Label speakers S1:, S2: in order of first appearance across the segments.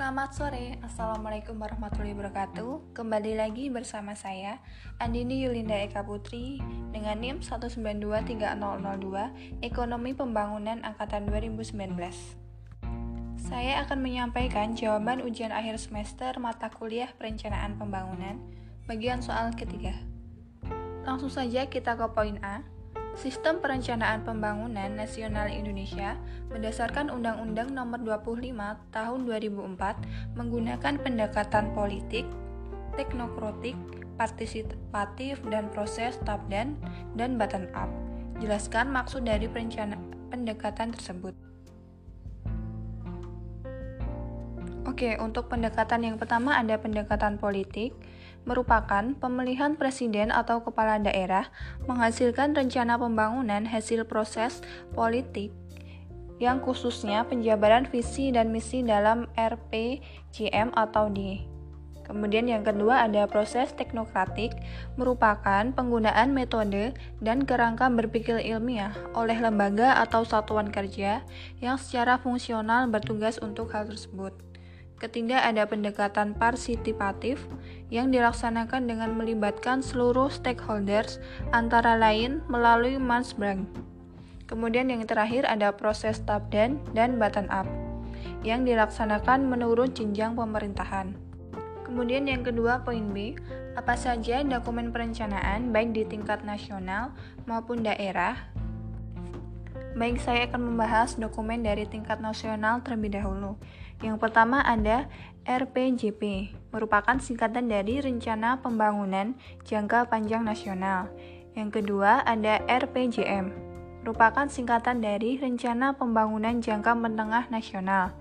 S1: Selamat sore, Assalamualaikum warahmatullahi wabarakatuh. Kembali lagi bersama saya, Andini Yulinda Eka Putri Dengan NIM 1923002 Ekonomi Pembangunan Angkatan 2019 Saya akan menyampaikan jawaban ujian akhir semester mata kuliah perencanaan pembangunan. Bagian soal ketiga. Langsung saja kita ke poin A Sistem Perencanaan Pembangunan Nasional Indonesia berdasarkan Undang-Undang Nomor 25 Tahun 2004 menggunakan pendekatan politik, teknokratik, partisipatif, dan proses top-down dan bottom-up. Jelaskan maksud dari pendekatan tersebut. Oke, untuk pendekatan yang pertama ada pendekatan politik merupakan pemilihan presiden atau kepala daerah menghasilkan rencana pembangunan hasil proses politik yang khususnya penjabaran visi dan misi dalam RPJM atau D. Kemudian yang kedua ada proses teknokratik, merupakan penggunaan metode dan kerangka berpikir ilmiah oleh lembaga atau satuan kerja yang secara fungsional bertugas untuk hal tersebut. Ketiga, ada pendekatan partisipatif yang dilaksanakan dengan melibatkan seluruh stakeholders, antara lain melalui Mansbrand. Kemudian yang terakhir ada proses top-down dan bottom-up yang dilaksanakan menurut jenjang pemerintahan. Kemudian yang kedua poin B, apa saja dokumen perencanaan baik di tingkat nasional maupun daerah Baik, saya akan membahas dokumen dari tingkat nasional terlebih dahulu. Yang pertama ada RPJP, merupakan singkatan dari Rencana Pembangunan Jangka Panjang Nasional. Yang kedua ada RPJM, merupakan singkatan dari Rencana Pembangunan Jangka Menengah Nasional.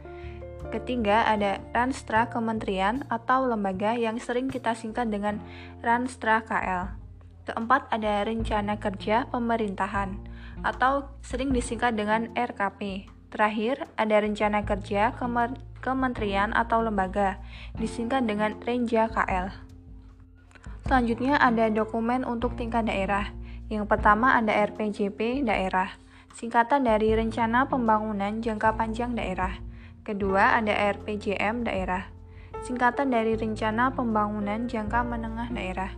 S1: Ketiga ada Ranstra Kementerian atau lembaga yang sering kita singkat dengan Ranstra KL. Keempat ada Rencana Kerja Pemerintahan atau sering disingkat dengan RKP. Terakhir, ada rencana kerja kementerian atau lembaga, disingkat dengan Renja KL. Selanjutnya ada dokumen untuk tingkat daerah. Yang pertama ada RPJP daerah, singkatan dari Rencana Pembangunan Jangka Panjang Daerah. Kedua ada RPJM daerah, singkatan dari Rencana Pembangunan Jangka Menengah Daerah.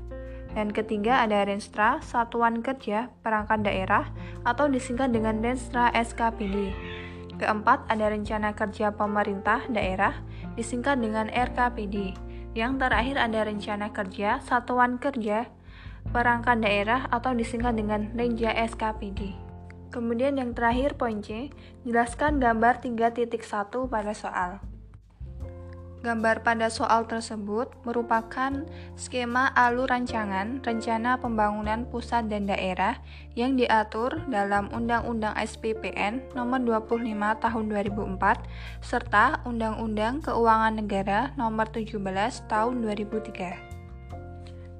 S1: Dan ketiga ada Renstra, Satuan Kerja Perangkat Daerah atau disingkat dengan Renstra SKPD. Keempat ada Rencana Kerja Pemerintah Daerah disingkat dengan RKPD. Yang terakhir ada Rencana Kerja Satuan Kerja Perangkat Daerah atau disingkat dengan Renja SKPD. Kemudian yang terakhir poin C, jelaskan gambar 3.1 pada soal. Gambar pada soal tersebut merupakan skema alur rancangan rencana pembangunan pusat dan daerah yang diatur dalam Undang-Undang SPPN Nomor 25 Tahun 2004 serta Undang-Undang Keuangan Negara Nomor 17 Tahun 2003.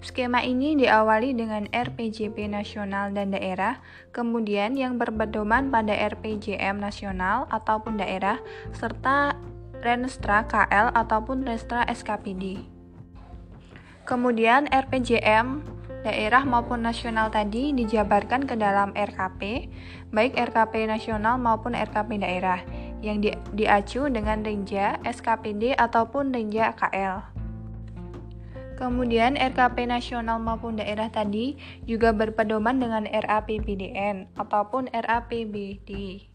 S1: Skema ini diawali dengan RPJP nasional dan daerah, kemudian yang berpedoman pada RPJM nasional ataupun daerah, serta Renstra KL ataupun Renstra SKPD. Kemudian RPJM daerah maupun nasional tadi dijabarkan ke dalam RKP, baik RKP nasional maupun RKP daerah, yang di, diacu dengan Renja, SKPD ataupun Renja KL. Kemudian RKP nasional maupun daerah tadi juga berpedoman dengan RAPBDN ataupun RAPBD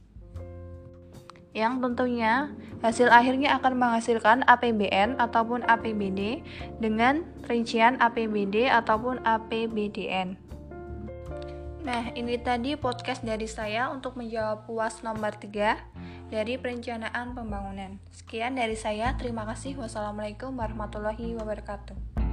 S1: yang tentunya hasil akhirnya akan menghasilkan APBN ataupun APBD dengan rincian APBD ataupun APBDN. Nah, ini tadi podcast dari saya untuk menjawab puas nomor 3 dari perencanaan pembangunan. Sekian dari saya, terima kasih. Wassalamualaikum warahmatullahi wabarakatuh.